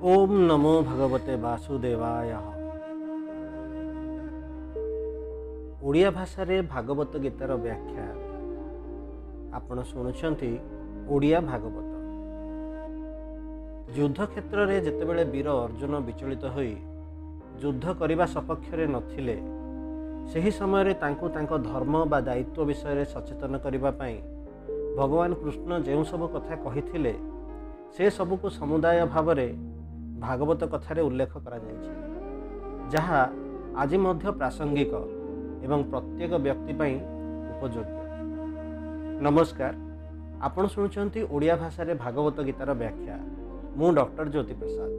ଓମ୍ ନମୋ ଭଗବତେ ବାସୁଦେବାୟ ଓଡ଼ିଆ ଭାଷାରେ ଭାଗବତ ଗୀତାର ବ୍ୟାଖ୍ୟା ଆପଣ ଶୁଣୁଛନ୍ତି ଓଡ଼ିଆ ଭାଗବତ ଯୁଦ୍ଧ କ୍ଷେତ୍ରରେ ଯେତେବେଳେ ବୀର ଅର୍ଜୁନ ବିଚଳିତ ହୋଇ ଯୁଦ୍ଧ କରିବା ସପକ୍ଷରେ ନଥିଲେ ସେହି ସମୟରେ ତାଙ୍କୁ ତାଙ୍କ ଧର୍ମ ବା ଦାୟିତ୍ୱ ବିଷୟରେ ସଚେତନ କରିବା ପାଇଁ ଭଗବାନ କୃଷ୍ଣ ଯେଉଁ ସବୁ କଥା କହିଥିଲେ ସେ ସବୁକୁ ସମୁଦାୟ ଭାବରେ ଭାଗବତ କଥାରେ ଉଲ୍ଲେଖ କରାଯାଇଛି ଯାହା ଆଜି ମଧ୍ୟ ପ୍ରାସଙ୍ଗିକ ଏବଂ ପ୍ରତ୍ୟେକ ବ୍ୟକ୍ତି ପାଇଁ ଉପଯୋଗ୍ୟ। ନମସ୍କାର ଆପଣ ଶୁଣୁଛନ୍ତି ଓଡ଼ିଆ ଭାଷାରେ ଭାଗବତ ଗୀତାର ବ୍ୟାଖ୍ୟା। ମୁଁ ଡକ୍ଟର ଜ୍ୟୋତି ପ୍ରସାଦ।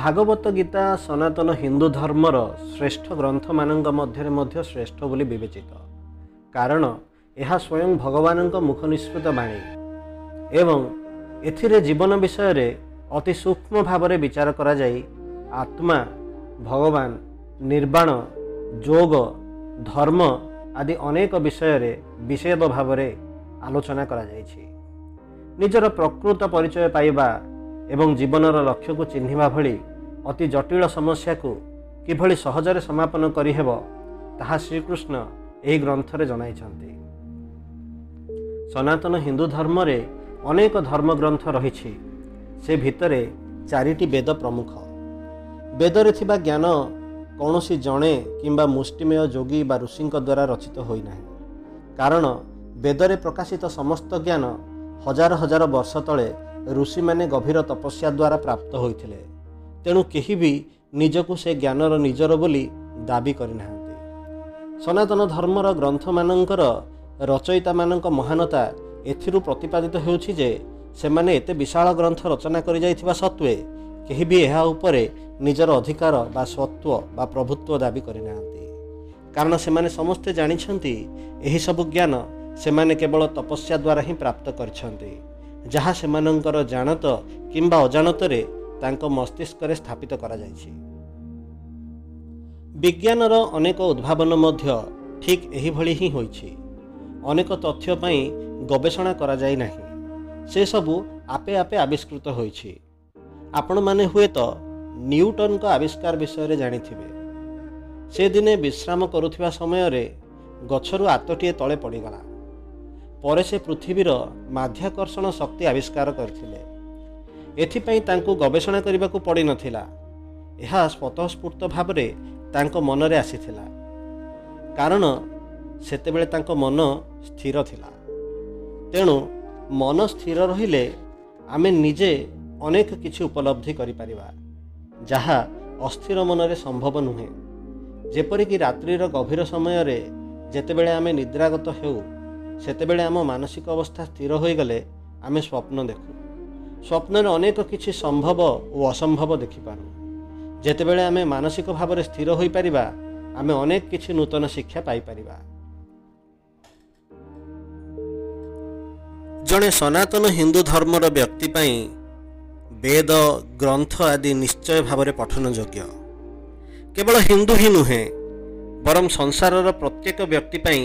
ଭାଗବତ ଗୀତା ସନାତନ ହିନ୍ଦୁ ଧର୍ମର ଶ୍ରେଷ୍ଠ ଗ୍ରନ୍ଥମାନଙ୍କ ମଧ୍ୟରେ ମଧ୍ୟ ଶ୍ରେଷ୍ଠ ବୋଲି ବିବେଚିତ। କାରଣ ଏହା ସ୍ୱୟଂ ଭଗବାନଙ୍କ ମୁଖ ନିଃସୃତ ବାଣୀ ଏବଂ ଏଥିରେ ଜୀବନ ବିଷୟରେ ଅତି ସୂକ୍ଷ୍ମ ଭାବରେ ବିଚାର କରାଯାଇ ଆତ୍ମା ଭଗବାନ ନିର୍ବାଣ ଯୋଗ ଧର୍ମ ଆଦି ଅନେକ ବିଷୟରେ ବିଷେଦ ଭାବରେ ଆଲୋଚନା କରାଯାଇଛି। ନିଜର ପ୍ରକୃତ ପରିଚୟ ପାଇବା ଏବଂ ଜୀବନର ଲକ୍ଷ୍ୟକୁ ଚିହ୍ନିବା ଭଳି ଅତି ଜଟିଳ ସମସ୍ୟାକୁ କିଭଳି ସହଜରେ ସମାପନ କରିହେବ ତାହା ଶ୍ରୀକୃଷ୍ଣ ଏହି ଗ୍ରନ୍ଥରେ ଜଣାଇଛନ୍ତି। ସନାତନ ହିନ୍ଦୁ ଧର୍ମରେ ଅନେକ ଧର୍ମଗ୍ରନ୍ଥ ରହିଛି। ସେ ଭିତରେ ଚାରିଟି ବେଦ ପ୍ରମୁଖ। ବେଦରେ ଥିବା ଜ୍ଞାନ କୌଣସି ଜଣେ କିମ୍ବା ମୁଷ୍ଟିମେୟ ଯୋଗୀ ବା ଋଷିଙ୍କ ଦ୍ୱାରା ରଚିତ ହୋଇନାହିଁ। କାରଣ ବେଦରେ ପ୍ରକାଶିତ ସମସ୍ତ ଜ୍ଞାନ ହଜାର ହଜାର ବର୍ଷ ତଳେ ଋଷିମାନେ ଗଭୀର ତପସ୍ୟା ଦ୍ୱାରା ପ୍ରାପ୍ତ ହୋଇଥିଲେ। ତେଣୁ କେହି ବି ନିଜକୁ ସେ ଜ୍ଞାନର ନିଜର ବୋଲି ଦାବି କରିନାହାନ୍ତି। ସନାତନ ଧର୍ମର ଗ୍ରନ୍ଥମାନଙ୍କର ରଚୟିତାମାନଙ୍କ ମହାନତା ଏଥିରୁ ପ୍ରତିପାଦିତ ହେଉଛି ଯେ ସେମାନେ ଏତେ ବିଶାଳ ଗ୍ରନ୍ଥ ରଚନା କରିଯାଇଥିବା ସତ୍ତ୍ୱେ କେହି ବି ଏହା ଉପରେ ନିଜର ଅଧିକାର ବା ସତ୍ତ୍ୱ ବା ପ୍ରଭୁତ୍ୱ ଦାବି କରିନାହାନ୍ତି। କାରଣ ସେମାନେ ସମସ୍ତେ ଜାଣିଛନ୍ତି ଏହିସବୁ ଜ୍ଞାନ ସେମାନେ କେବଳ ତପସ୍ୟା ଦ୍ୱାରା ହିଁ ପ୍ରାପ୍ତ କରିଛନ୍ତି। ଯାହା ସେମାନଙ୍କର ଜାଣତ କିମ୍ବା ଅଜାଣତରେ ତାଙ୍କ ମସ୍ତିଷ୍କରେ ସ୍ଥାପିତ କରାଯାଇଛି। ବିଜ୍ଞାନର ଅନେକ ଉଦ୍ଭାବନ ମଧ୍ୟ ଠିକ୍ ଏହିଭଳି ହିଁ ହୋଇଛି। ଅନେକ ତଥ୍ୟ ପାଇଁ ଗବେଷଣା କରାଯାଇ ନାହିଁ। ସେସବୁ ଆପେ ଆପେ ଆବିଷ୍କୃତ ହୋଇଛି। ଆପଣମାନେ ହୁଏତ ନ୍ୟୁଟନଙ୍କ ଆବିଷ୍କାର ବିଷୟରେ ଜାଣିଥିବେ। ସେ ଦିନେ ବିଶ୍ରାମ କରୁଥିବା ସମୟରେ ଗଛରୁ ଆତଟିଏ ତଳେ ପଡ଼ିଗଲା। ପରେ ସେ ପୃଥିବୀର ମାଧ୍ୟାକର୍ଷଣ ଶକ୍ତି ଆବିଷ୍କାର କରିଥିଲେ। ଏଥିପାଇଁ ତାଙ୍କୁ ଗବେଷଣା କରିବାକୁ ପଡ଼ିନଥିଲା। ଏହା ସ୍ୱତଃସ୍ଫୂର୍ତ୍ତ ଭାବରେ ତାଙ୍କ ମନରେ ଆସିଥିଲା। କାରଣ ସେତେବେଳେ ତାଙ୍କ ମନ ସ୍ଥିର ଥିଲା। ତେଣୁ ମନ ସ୍ଥିର ରହିଲେ ଆମେ ନିଜେ ଅନେକ କିଛି ଉପଲବ୍ଧି କରିପାରିବା ଯାହା ଅସ୍ଥିର ମନରେ ସମ୍ଭବ ନୁହେଁ ଯେପରିକି ରାତ୍ରିର ଗଭୀର ସମୟରେ ଯେତେବେଳେ ଆମେ ନିଦ୍ରାଗତ ହେଉ ସେତେବେଳେ ଆମ ମାନସିକ ଅବସ୍ଥା ସ୍ଥିର ହୋଇଗଲେ ଆମେ ସ୍ୱପ୍ନ ଦେଖୁ। ସ୍ୱପ୍ନରେ ଅନେକ କିଛି ସମ୍ଭବ ଓ ଅସମ୍ଭବ ଦେଖିପାରୁ। ଯେତେବେଳେ ଆମେ ମାନସିକ ଭାବରେ ସ୍ଥିର ହୋଇପାରିବା ଆମେ ଅନେକ କିଛି ନୂତନ ଶିକ୍ଷା ପାଇପାରିବା। ଜଣେ ସନାତନ ହିନ୍ଦୁ ଧର୍ମର ବ୍ୟକ୍ତି ପାଇଁ ବେଦ ଗ୍ରନ୍ଥ ଆଦି ନିଶ୍ଚୟ ଭାବରେ ପଠନଯୋଗ୍ୟ। କେବଳ ହିନ୍ଦୁ ହିଁ ନୁହେଁ ବରଂ ସଂସାରର ପ୍ରତ୍ୟେକ ବ୍ୟକ୍ତି ପାଇଁ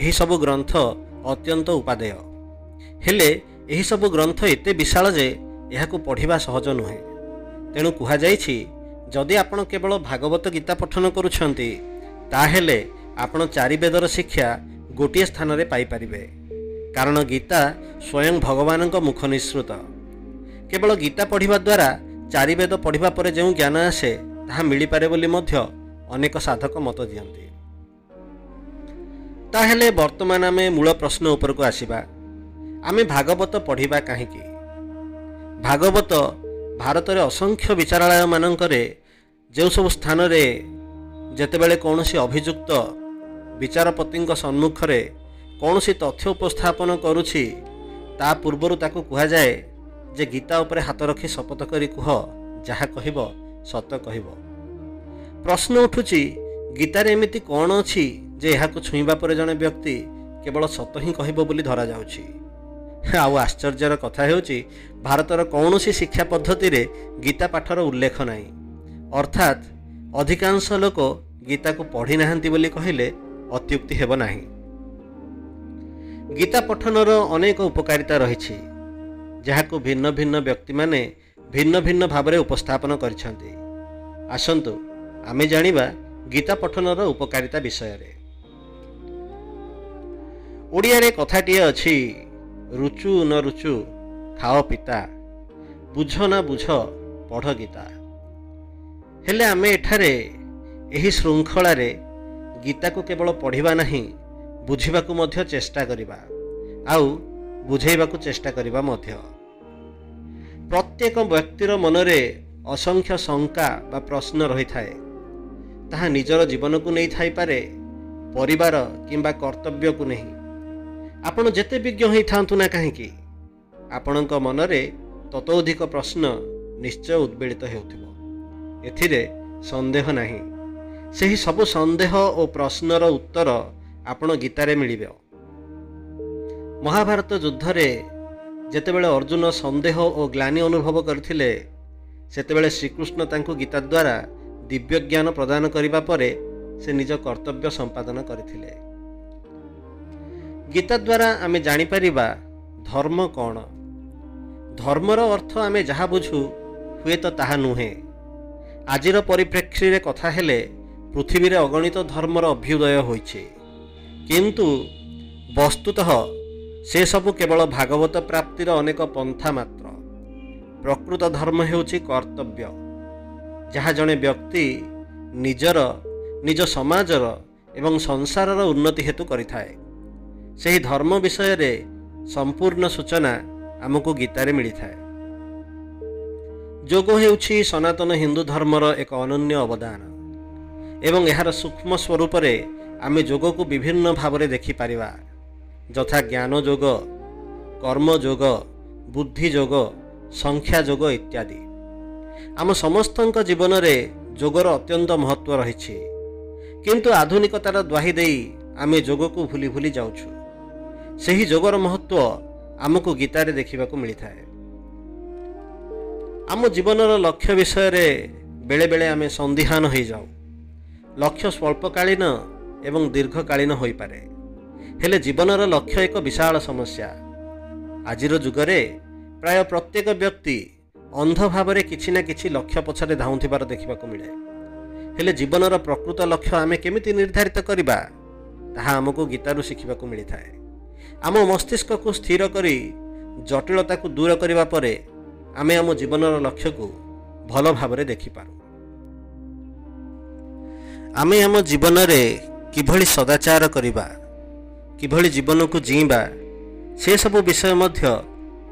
ଏହିସବୁ ଗ୍ରନ୍ଥ ଅତ୍ୟନ୍ତ ଉପାଦେୟ। ହେଲେ ଏହିସବୁ ଗ୍ରନ୍ଥ ଏତେ ବିଶାଳ ଯେ ଏହାକୁ ପଢ଼ିବା ସହଜ ନୁହେଁ। ତେଣୁ କୁହାଯାଇଛି ଯଦି ଆପଣ କେବଳ ଭାଗବତ ଗୀତା ପଠନ କରୁଛନ୍ତି ତାହେଲେ ଆପଣ ଚାରି ବେଦର ଶିକ୍ଷା ଗୋଟିଏ ସ୍ଥାନରେ ପାଇପାରିବେ। କାରଣ ଗୀତା ସ୍ୱୟଂ ଭଗବାନଙ୍କ ମୁଖ ନିଃସୃତ କେବଳ ଗୀତା ପଢ଼ିବା ଦ୍ୱାରା ଚାରି ବେଦ ପଢ଼ିବା ପରେ ଯେଉଁ ଜ୍ଞାନ ଆସେ ତାହା ମିଳିପାରେ ବୋଲି ମଧ୍ୟ ଅନେକ ସାଧକ ମତ ଦିଅନ୍ତି। ତାହେଲେ ବର୍ତ୍ତମାନ ଆମେ ମୂଳ ପ୍ରଶ୍ନ ଉପରକୁ ଆସିବା। ଆମେ ଭାଗବତ ପଢ଼ିବା କାହିଁକି? ଭାଗବତ ଭାରତରେ ଅସଂଖ୍ୟ ବିଚାରାଳୟମାନଙ୍କରେ ଯେଉଁ ସବୁ ସ୍ଥାନରେ ଯେତେବେଳେ କୌଣସି ଅଭିଯୁକ୍ତ ବିଚାରପତିଙ୍କ ସମ୍ମୁଖରେ କୌଣସି ତଥ୍ୟ ଉପସ୍ଥାପନ କରୁଛି ତା ପୂର୍ବରୁ ତାକୁ କୁହାଯାଏ ଯେ ଗୀତା ଉପରେ ହାତ ରଖି ଶପଥ କରି କୁହ ଯାହା କହିବ ସତ କହିବ। ପ୍ରଶ୍ନ ଉଠୁଛି ଗୀତାରେ ଏମିତି କ'ଣ ଅଛି ଯେ ଏହାକୁ ଛୁଇଁବା ପରେ ଜଣେ ବ୍ୟକ୍ତି କେବଳ ସତ ହିଁ କହିବ ବୋଲି ଧରାଯାଉଛି? ଆଉ ଆଶ୍ଚର୍ଯ୍ୟର କଥା ହେଉଛି ଭାରତର କୌଣସି ଶିକ୍ଷା ପଦ୍ଧତିରେ ଗୀତା ପାଠର ଉଲ୍ଲେଖ ନାହିଁ। ଅର୍ଥାତ୍ ଅଧିକାଂଶ ଲୋକ ଗୀତାକୁ ପଢ଼ି ନାହାନ୍ତି ବୋଲି କହିଲେ ଅତ୍ୟୁକ୍ତି ହେବ ନାହିଁ। ଗୀତା ପଠନର ଅନେକ ଉପକାରିତା ରହିଛି ଯାହାକୁ ଭିନ୍ନ ଭିନ୍ନ ବ୍ୟକ୍ତିମାନେ ଭିନ୍ନ ଭିନ୍ନ ଭାବରେ ଉପସ୍ଥାପନ କରିଛନ୍ତି। ଆସନ୍ତୁ ଆମେ ଜାଣିବା ଗୀତା ପଠନର ଉପକାରିତା ବିଷୟରେ। ଓଡ଼ିଆରେ କଥାଟିଏ ଅଛି ରୁଚୁ ନ ରୁଚୁ ଖାଅ ପିତା ବୁଝ ନା ବୁଝ ପଢ଼ ଗୀତା। ହେଲେ ଆମେ ଏଠାରେ ଏହି ଶୃଙ୍ଖଳାରେ ଗୀତାକୁ କେବଳ ପଢ଼ିବା ନାହିଁ ବୁଝିବାକୁ ମଧ୍ୟ ଚେଷ୍ଟା କରିବା। ଆଉ ବୁଝେଇବାକୁ ଚେଷ୍ଟା କରିବା ମଧ୍ୟ। ପ୍ରତ୍ୟେକ ବ୍ୟକ୍ତିର ମନରେ ଅସଂଖ୍ୟ ଶଙ୍କା ବା ପ୍ରଶ୍ନ ରହିଥାଏ। ତାହା ନିଜର ଜୀବନକୁ ନେଇ ଥାଇପାରେ ପରିବାର କିମ୍ବା କର୍ତ୍ତବ୍ୟକୁ ନେଇ। ଆପଣ ଯେତେ ବିଜ୍ଞ ହୋଇଥାନ୍ତୁ ନା କାହିଁକି ଆପଣଙ୍କ ମନରେ ତତୋଧିକ ପ୍ରଶ୍ନ ନିଶ୍ଚୟ ଉଦ୍ବେଳିତ ହେଉଥିବ। ଏଥିରେ ସନ୍ଦେହ ନାହିଁ। ସେହି ସବୁ ସନ୍ଦେହ ଓ ପ୍ରଶ୍ନର ଉତ୍ତର ଆପଣ ଗୀତାରେ ମିଳିବ। ମହାଭାରତ ଯୁଦ୍ଧରେ ଯେତେବେଳେ ଅର୍ଜୁନ ସନ୍ଦେହ ଓ ଗ୍ଲାନି ଅନୁଭବ କରିଥିଲେ ସେତେବେଳେ ଶ୍ରୀକୃଷ୍ଣ ତାଙ୍କୁ ଗୀତା ଦ୍ୱାରା ଦିବ୍ୟ ଜ୍ଞାନ ପ୍ରଦାନ କରିବା ପରେ ସେ ନିଜ କର୍ତ୍ତବ୍ୟ ସମ୍ପାଦନ କରିଥିଲେ। ଗୀତା ଦ୍ୱାରା ଆମେ ଜାଣିପାରିବା ଧର୍ମ କ'ଣ। ଧର୍ମର ଅର୍ଥ ଆମେ ଯାହା ବୁଝୁ ହୁଏତ ତାହା ନୁହେଁ। ଆଜିର ପରିପ୍ରେକ୍ଷୀରେ କଥା ହେଲେ ପୃଥିବୀରେ ଅଗଣିତ ଧର୍ମର ଅଭ୍ୟୁଦୟ ହୋଇଛି। କିନ୍ତୁ ବସ୍ତୁତଃ ସେସବୁ କେବଳ ଭାଗବତ ପ୍ରାପ୍ତିର ଅନେକ ପନ୍ଥା ମାତ୍ର ପ୍ରକୃତ ଧର୍ମ ହେଉଛି କର୍ତ୍ତବ୍ୟ ଯାହା ଜଣେ ବ୍ୟକ୍ତି ନିଜର ନିଜ ସମାଜର ଏବଂ ସଂସାରର ଉନ୍ନତି ହେତୁ କରିଥାଏ ସେହି ଧର୍ମ ବିଷୟରେ ସମ୍ପୂର୍ଣ୍ଣ ସୂଚନା ଆମକୁ ଗୀତାରେ ମିଳିଥାଏ ଯୋଗ ହେଉଛି ସନାତନ ହିନ୍ଦୁ ଧର୍ମର ଏକ ଅନନ୍ୟ ଅବଦାନ ଏବଂ ଏହାର ସୂକ୍ଷ୍ମ ସ୍ୱରୂପରେ ଆମେ ଯୋଗକୁ ବିଭିନ୍ନ ଭାବରେ ଦେଖିପାରିବା। ଯଥା ଜ୍ଞାନ ଯୋଗ କର୍ମ ଯୋଗ ବୁଦ୍ଧି ଯୋଗ ସଂଖ୍ୟା ଯୋଗ ଇତ୍ୟାଦି। ଆମ ସମସ୍ତଙ୍କ ଜୀବନରେ ଯୋଗର ଅତ୍ୟନ୍ତ ମହତ୍ଵ ରହିଛି। କିନ୍ତୁ ଆଧୁନିକତାର ଦ୍ୱାହି ଦେଇ ଆମେ ଯୋଗକୁ ଭୁଲି ଭୁଲି ଯାଉଛୁ। ସେହି ଯୋଗର ମହତ୍ଵ ଆମକୁ ଗୀତାରେ ଦେଖିବାକୁ ମିଳିଥାଏ। ଆମ ଜୀବନର ଲକ୍ଷ୍ୟ ବିଷୟରେ ବେଳେବେଳେ ଆମେ ସନ୍ଦିହାନ ହୋଇଯାଉ। ଲକ୍ଷ୍ୟ ସ୍ୱଳ୍ପକାଳୀନ ଏବଂ ଦୀର୍ଘକାଳୀନ ହୋଇପାରେ। ହେଲେ ଜୀବନର ଲକ୍ଷ୍ୟ ଏକ ବିଶାଳ ସମସ୍ୟା। ଆଜିର ଯୁଗରେ ପ୍ରାୟ ପ୍ରତ୍ୟେକ ବ୍ୟକ୍ତି ଅନ୍ଧ ଭାବରେ କିଛି ନା କିଛି ଲକ୍ଷ୍ୟ ପଛରେ ଧାଉଁଥିବାର ଦେଖିବାକୁ ମିଳେ। ହେଲେ ଜୀବନର ପ୍ରକୃତ ଲକ୍ଷ୍ୟ ଆମେ କେମିତି ନିର୍ଦ୍ଧାରିତ କରିବା ତାହା ଆମକୁ ଗୀତାରୁ ଶିଖିବାକୁ ମିଳିଥାଏ। ଆମ ମସ୍ତିଷ୍କକୁ ସ୍ଥିର କରି ଜଟିଳତାକୁ ଦୂର କରିବା ପରେ ଆମେ ଆମ ଜୀବନର ଲକ୍ଷ୍ୟକୁ ଭଲ ଭାବରେ ଦେଖିପାରୁ। ଆମେ ଆମ ଜୀବନରେ କିଭଳି ସଦାଚାର କରିବା କିଭଳି ଜୀବନକୁ ଜିଇଁବା ସେସବୁ ବିଷୟ ମଧ୍ୟ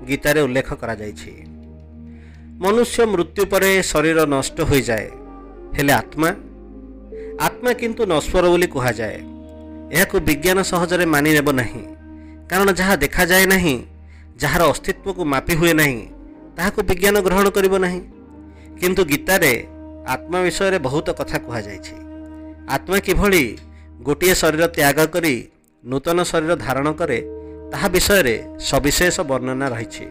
ଗୀତାରେ ଉଲ୍ଲେଖ କରାଯାଇଛି। ମନୁଷ୍ୟ ମୃତ୍ୟୁ ପରେ ଶରୀର ନଷ୍ଟ ହୋଇଯାଏ ହେଲେ ଆତ୍ମା? ଆତ୍ମା କିନ୍ତୁ ନଶ୍ୱର ବୋଲି କୁହାଯାଏ। ଏହାକୁ ବିଜ୍ଞାନ ସହଜରେ ମାନି ନେବ ନାହିଁ କାରଣ ଯାହା ଦେଖାଯାଏ ନାହିଁ ଯାହାର ଅସ୍ତିତ୍ୱକୁ ମାପି ହୁଏ ନାହିଁ ତାହାକୁ ବିଜ୍ଞାନ ଗ୍ରହଣ କରିବ ନାହିଁ। କିନ୍ତୁ ଗୀତାରେ ଆତ୍ମା ବିଷୟରେ ବହୁତ କଥା କୁହାଯାଇଛି। ଆତ୍ମା କିଭଳି ଗୋଟିଏ ଶରୀର ତ୍ୟାଗ କରି ନୂତନ ଶରୀର ଧାରଣ କରେ ତାହା ବିଷୟରେ ସବିଶେଷ ବର୍ଣ୍ଣନା ରହିଛି।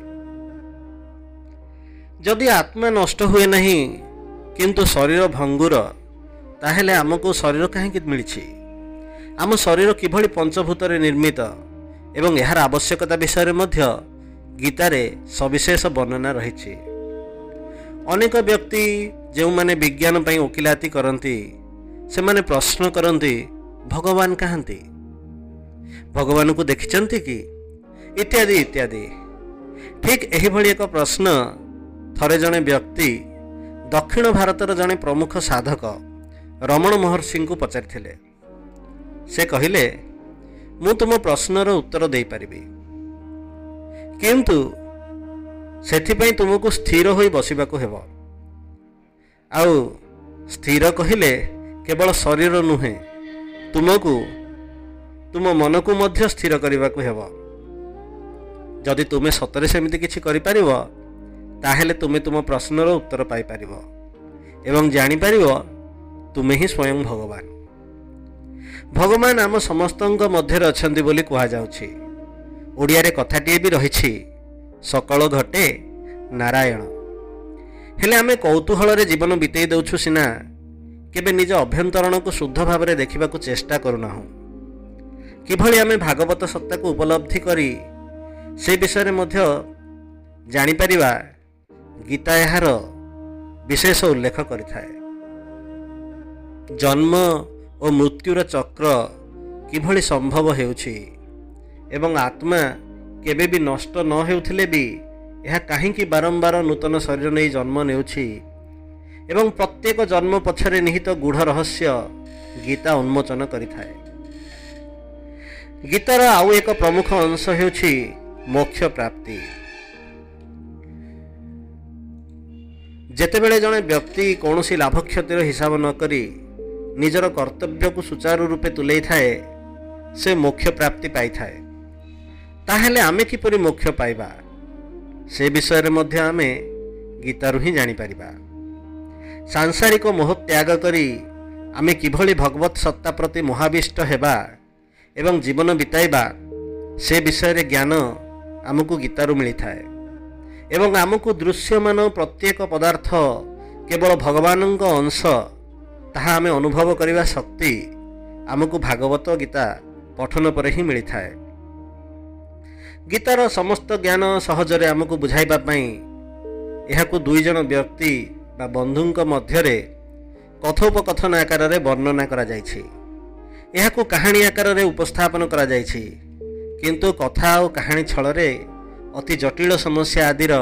ଯଦି ଆତ୍ମା ନଷ୍ଟ ହୁଏ ନାହିଁ କିନ୍ତୁ ଶରୀର ଭଙ୍ଗୁର ତାହେଲେ ଆମକୁ ଶରୀର କାହିଁକି ମିଳିଛି? ଆମ ଶରୀର କିଭଳି ପଞ୍ଚଭୂତରେ ନିର୍ମିତ ଏବଂ ଏହାର ଆବଶ୍ୟକତା ବିଷୟରେ ମଧ୍ୟ ଗୀତାରେ ସବିଶେଷ ବର୍ଣ୍ଣନା ରହିଛି। ଅନେକ ବ୍ୟକ୍ତି ଯେଉଁମାନେ ବିଜ୍ଞାନ ପାଇଁ ଓକିଲାତି କରନ୍ତି ସେମାନେ ପ୍ରଶ୍ନ କରନ୍ତି ଭଗବାନ କାହାନ୍ତି? ଭଗବାନଙ୍କୁ ଦେଖିଛନ୍ତି କି? ଇତ୍ୟାଦି ଇତ୍ୟାଦି। ଠିକ୍ ଏହିଭଳି ଏକ ପ୍ରଶ୍ନ ଥରେ ଜଣେ ବ୍ୟକ୍ତି ଦକ୍ଷିଣ ଭାରତର ଜଣେ ପ୍ରମୁଖ ସାଧକ ରମଣ ମହର୍ଷିଙ୍କୁ ପଚାରିଥିଲେ। ସେ କହିଲେ ମୁଁ ତୁମ ପ୍ରଶ୍ନର ଉତ୍ତର ଦେଇପାରିବି। କିନ୍ତୁ ସେଥିପାଇଁ ତୁମକୁ ସ୍ଥିର ହୋଇ ବସିବାକୁ ହେବ। ଆଉ ସ୍ଥିର କହିଲେ କେବଳ ଶରୀର ନୁହେଁ ତୁମକୁ ତୁମ ମନକୁ ମଧ୍ୟ ସ୍ଥିର କରିବାକୁ ହେବ। ଯଦି ତୁମେ ସତରେ ସେମିତି କିଛି କରିପାରିବ ତାହେଲେ ତୁମେ ତୁମ ପ୍ରଶ୍ନର ଉତ୍ତର ପାଇପାରିବ ଏବଂ ଜାଣିପାରିବ ତୁମେ ହିଁ ସ୍ୱୟଂ ଭଗବାନ। ଭଗବାନ ଆମ ସମସ୍ତଙ୍କ ମଧ୍ୟରେ ଅଛନ୍ତି ବୋଲି କୁହାଯାଉଛି। ଓଡ଼ିଆରେ କଥାଟିଏ ବି ରହିଛି ସକଳ ଘଟେ ନାରାୟଣ। ହେଲେ ଆମେ କୌତୁହଳରେ ଜୀବନ ବିତେଇ ଦେଉଛୁ ସିନା କେବେ ନିଜ ଅଭ୍ୟନ୍ତରଣକୁ ଶୁଦ୍ଧ ଭାବରେ ଦେଖିବାକୁ ଚେଷ୍ଟା କରୁନାହୁଁ। କିଭଳି ଆମେ ଭାଗବତ ସତ୍ତାକୁ ଉପଲବ୍ଧି କରି ସେ ବିଷୟରେ ମଧ୍ୟ ଜାଣିପାରିବା ଗୀତା ଏହାର ବିଶେଷ ଉଲ୍ଲେଖ କରିଥାଏ। ଜନ୍ମ ଓ ମୃତ୍ୟୁର ଚକ୍ର କିଭଳି ସମ୍ଭବ ହେଉଛି ଏବଂ ଆତ୍ମା କେବେ ବି ନଷ୍ଟ ନ ହେଉଥିଲେ ବି ଏହା କାହିଁକି ବାରମ୍ବାର ନୂତନ ଶରୀର ନେଇ ଜନ୍ମ ନେଉଛି ଏବଂ ପ୍ରତ୍ୟେକ ଜନ୍ମ ପଛରେ ନିହିତ ଗୂଢ଼ ରହସ୍ୟ ଗୀତା ଉନ୍ମୋଚନ କରିଥାଏ ଗୀତାର ଆଉ ଏକ ପ୍ରମୁଖ ଅଂଶ ହେଉଛି ମୋକ୍ଷ ପ୍ରାପ୍ତି ଯେତେବେଳେ ଜଣେ ବ୍ୟକ୍ତି କୌଣସି ଲାଭ କ୍ଷତିର ହିସାବ ନ କରି ନିଜର କର୍ତ୍ତବ୍ୟକୁ ସୁଚାରୁ ରୂପେ ତୁଲେଇଥାଏ ସେ ମୋକ୍ଷ ପ୍ରାପ୍ତି ପାଇଥାଏ। ତାହେଲେ ଆମେ କିପରି ମୋକ୍ଷ ପାଇବା? ସେ ବିଷୟରେ ମଧ୍ୟ ଆମେ ଗୀତାରୁ ହିଁ ଜାଣିପାରିବା। ସାଂସାରିକ ମୋହ ତ୍ୟାଗ କରି ଆମେ କିଭଳି ଭଗବତ ସତ୍ତା ପ୍ରତି ମହାବିଷ୍ଟ ହେବା ଏବଂ ଜୀବନ ବିତାଇବା ସେ ବିଷୟରେ ଜ୍ଞାନ ଆମକୁ ଗୀତାରୁ ମିଳିଥାଏ। ଏବଂ ଆମକୁ ଦୃଶ୍ୟମାନ ପ୍ରତ୍ୟେକ ପଦାର୍ଥ କେବଳ ଭଗବାନଙ୍କ ଅଂଶ ତାହା ଆମେ ଅନୁଭବ କରିବା ଶକ୍ତି ଆମକୁ ଭାଗବତ ଗୀତା ପଠନ ପରେ ହିଁ ମିଳିଥାଏ। ଗୀତାର ସମସ୍ତ ଜ୍ଞାନ ସହଜରେ ଆମକୁ ବୁଝାଇବା ପାଇଁ ଏହାକୁ ଦୁଇ ଜଣ ବ୍ୟକ୍ତି ବା ବନ୍ଧୁଙ୍କ ମଧ୍ୟରେ କଥୋପକଥନ ଆକାରରେ ବର୍ଣ୍ଣନା କରାଯାଇଛି। ଏହାକୁ କାହାଣୀ ଆକାରରେ ଉପସ୍ଥାପନ କରାଯାଇଛି। କିନ୍ତୁ କଥା ଆଉ କାହାଣୀ ଛଳରେ ଅତି ଜଟିଳ ସମସ୍ୟା ଆଦିର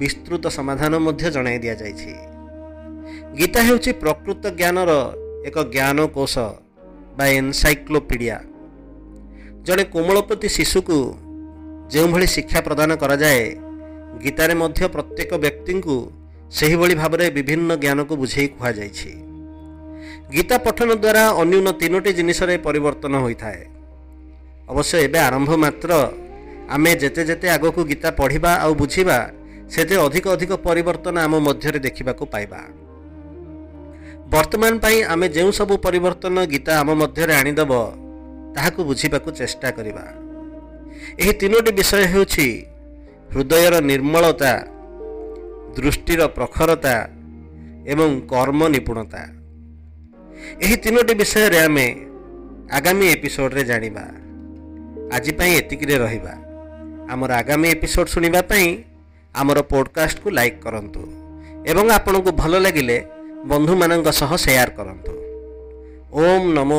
ବିସ୍ତୃତ ସମାଧାନ ମଧ୍ୟ ଜଣାଇ ଦିଆଯାଇଛି। ଗୀତା ହେଉଛି ପ୍ରକୃତ ଜ୍ଞାନର ଏକ ଜ୍ଞାନକୋଷ ବା ଏନସାଇକ୍ଲୋପିଡ଼ିଆ। ଜଣେ କୋମଳପତି ଶିଶୁକୁ ଯେଉଁଭଳି ଶିକ୍ଷା ପ୍ରଦାନ କରାଯାଏ ଗୀତାରେ ମଧ୍ୟ ପ୍ରତ୍ୟେକ ବ୍ୟକ୍ତିଙ୍କୁ ସେହିଭଳି ଭାବରେ ବିଭିନ୍ନ ଜ୍ଞାନକୁ ବୁଝେଇ କୁହାଯାଇଛି। ଗୀତା ପଠନ ଦ୍ୱାରା ଅନ୍ୟୁନ ତିନୋଟି ଜିନିଷରେ ପରିବର୍ତ୍ତନ ହୋଇଥାଏ। ଅବଶ୍ୟ ଏବେ ଆରମ୍ଭ ମାତ୍ର। ଆମେ ଯେତେ ଯେତେ ଆଗକୁ ଗୀତା ପଢ଼ିବା ଆଉ ବୁଝିବା ସେତେ ଅଧିକ ଅଧିକ ପରିବର୍ତ୍ତନ ଆମ ମଧ୍ୟରେ ଦେଖିବାକୁ ପାଇବା। ବର୍ତ୍ତମାନ ପାଇଁ ଆମେ ଯେଉଁ ସବୁ ପରିବର୍ତ୍ତନ ଗୀତା ଆମ ମଧ୍ୟରେ ଆଣିଦେବ ତାହାକୁ ବୁଝିବାକୁ ଚେଷ୍ଟା କରିବା। ଏହି ତିନୋଟି ବିଷୟ ହେଉଛି ହୃଦୟର ନିର୍ମଳତା ଦୃଷ୍ଟିର ପ୍ରଖରତା ଏବଂ କର୍ମ ନିପୁଣତା। ଏହି ତିନୋଟି ବିଷୟରେ ଆମେ ଆଗାମୀ ଏପିସୋଡ଼ରେ ଜାଣିବା। ଆଜି ପାଇଁ ଏତିକିରେ ରହିବା। ଆମର ଆଗାମୀ ଏପିସୋଡ଼ ଶୁଣିବା ପାଇଁ ଆମର ପୋଡ଼କାଷ୍ଟକୁ ଲାଇକ୍ କରନ୍ତୁ ଏବଂ ଆପଣଙ୍କୁ ଭଲ ଲାଗିଲେ ବନ୍ଧୁମାନଙ୍କ ସହ ସେୟାର କରନ୍ତୁ। ଓମ୍ ନମୋ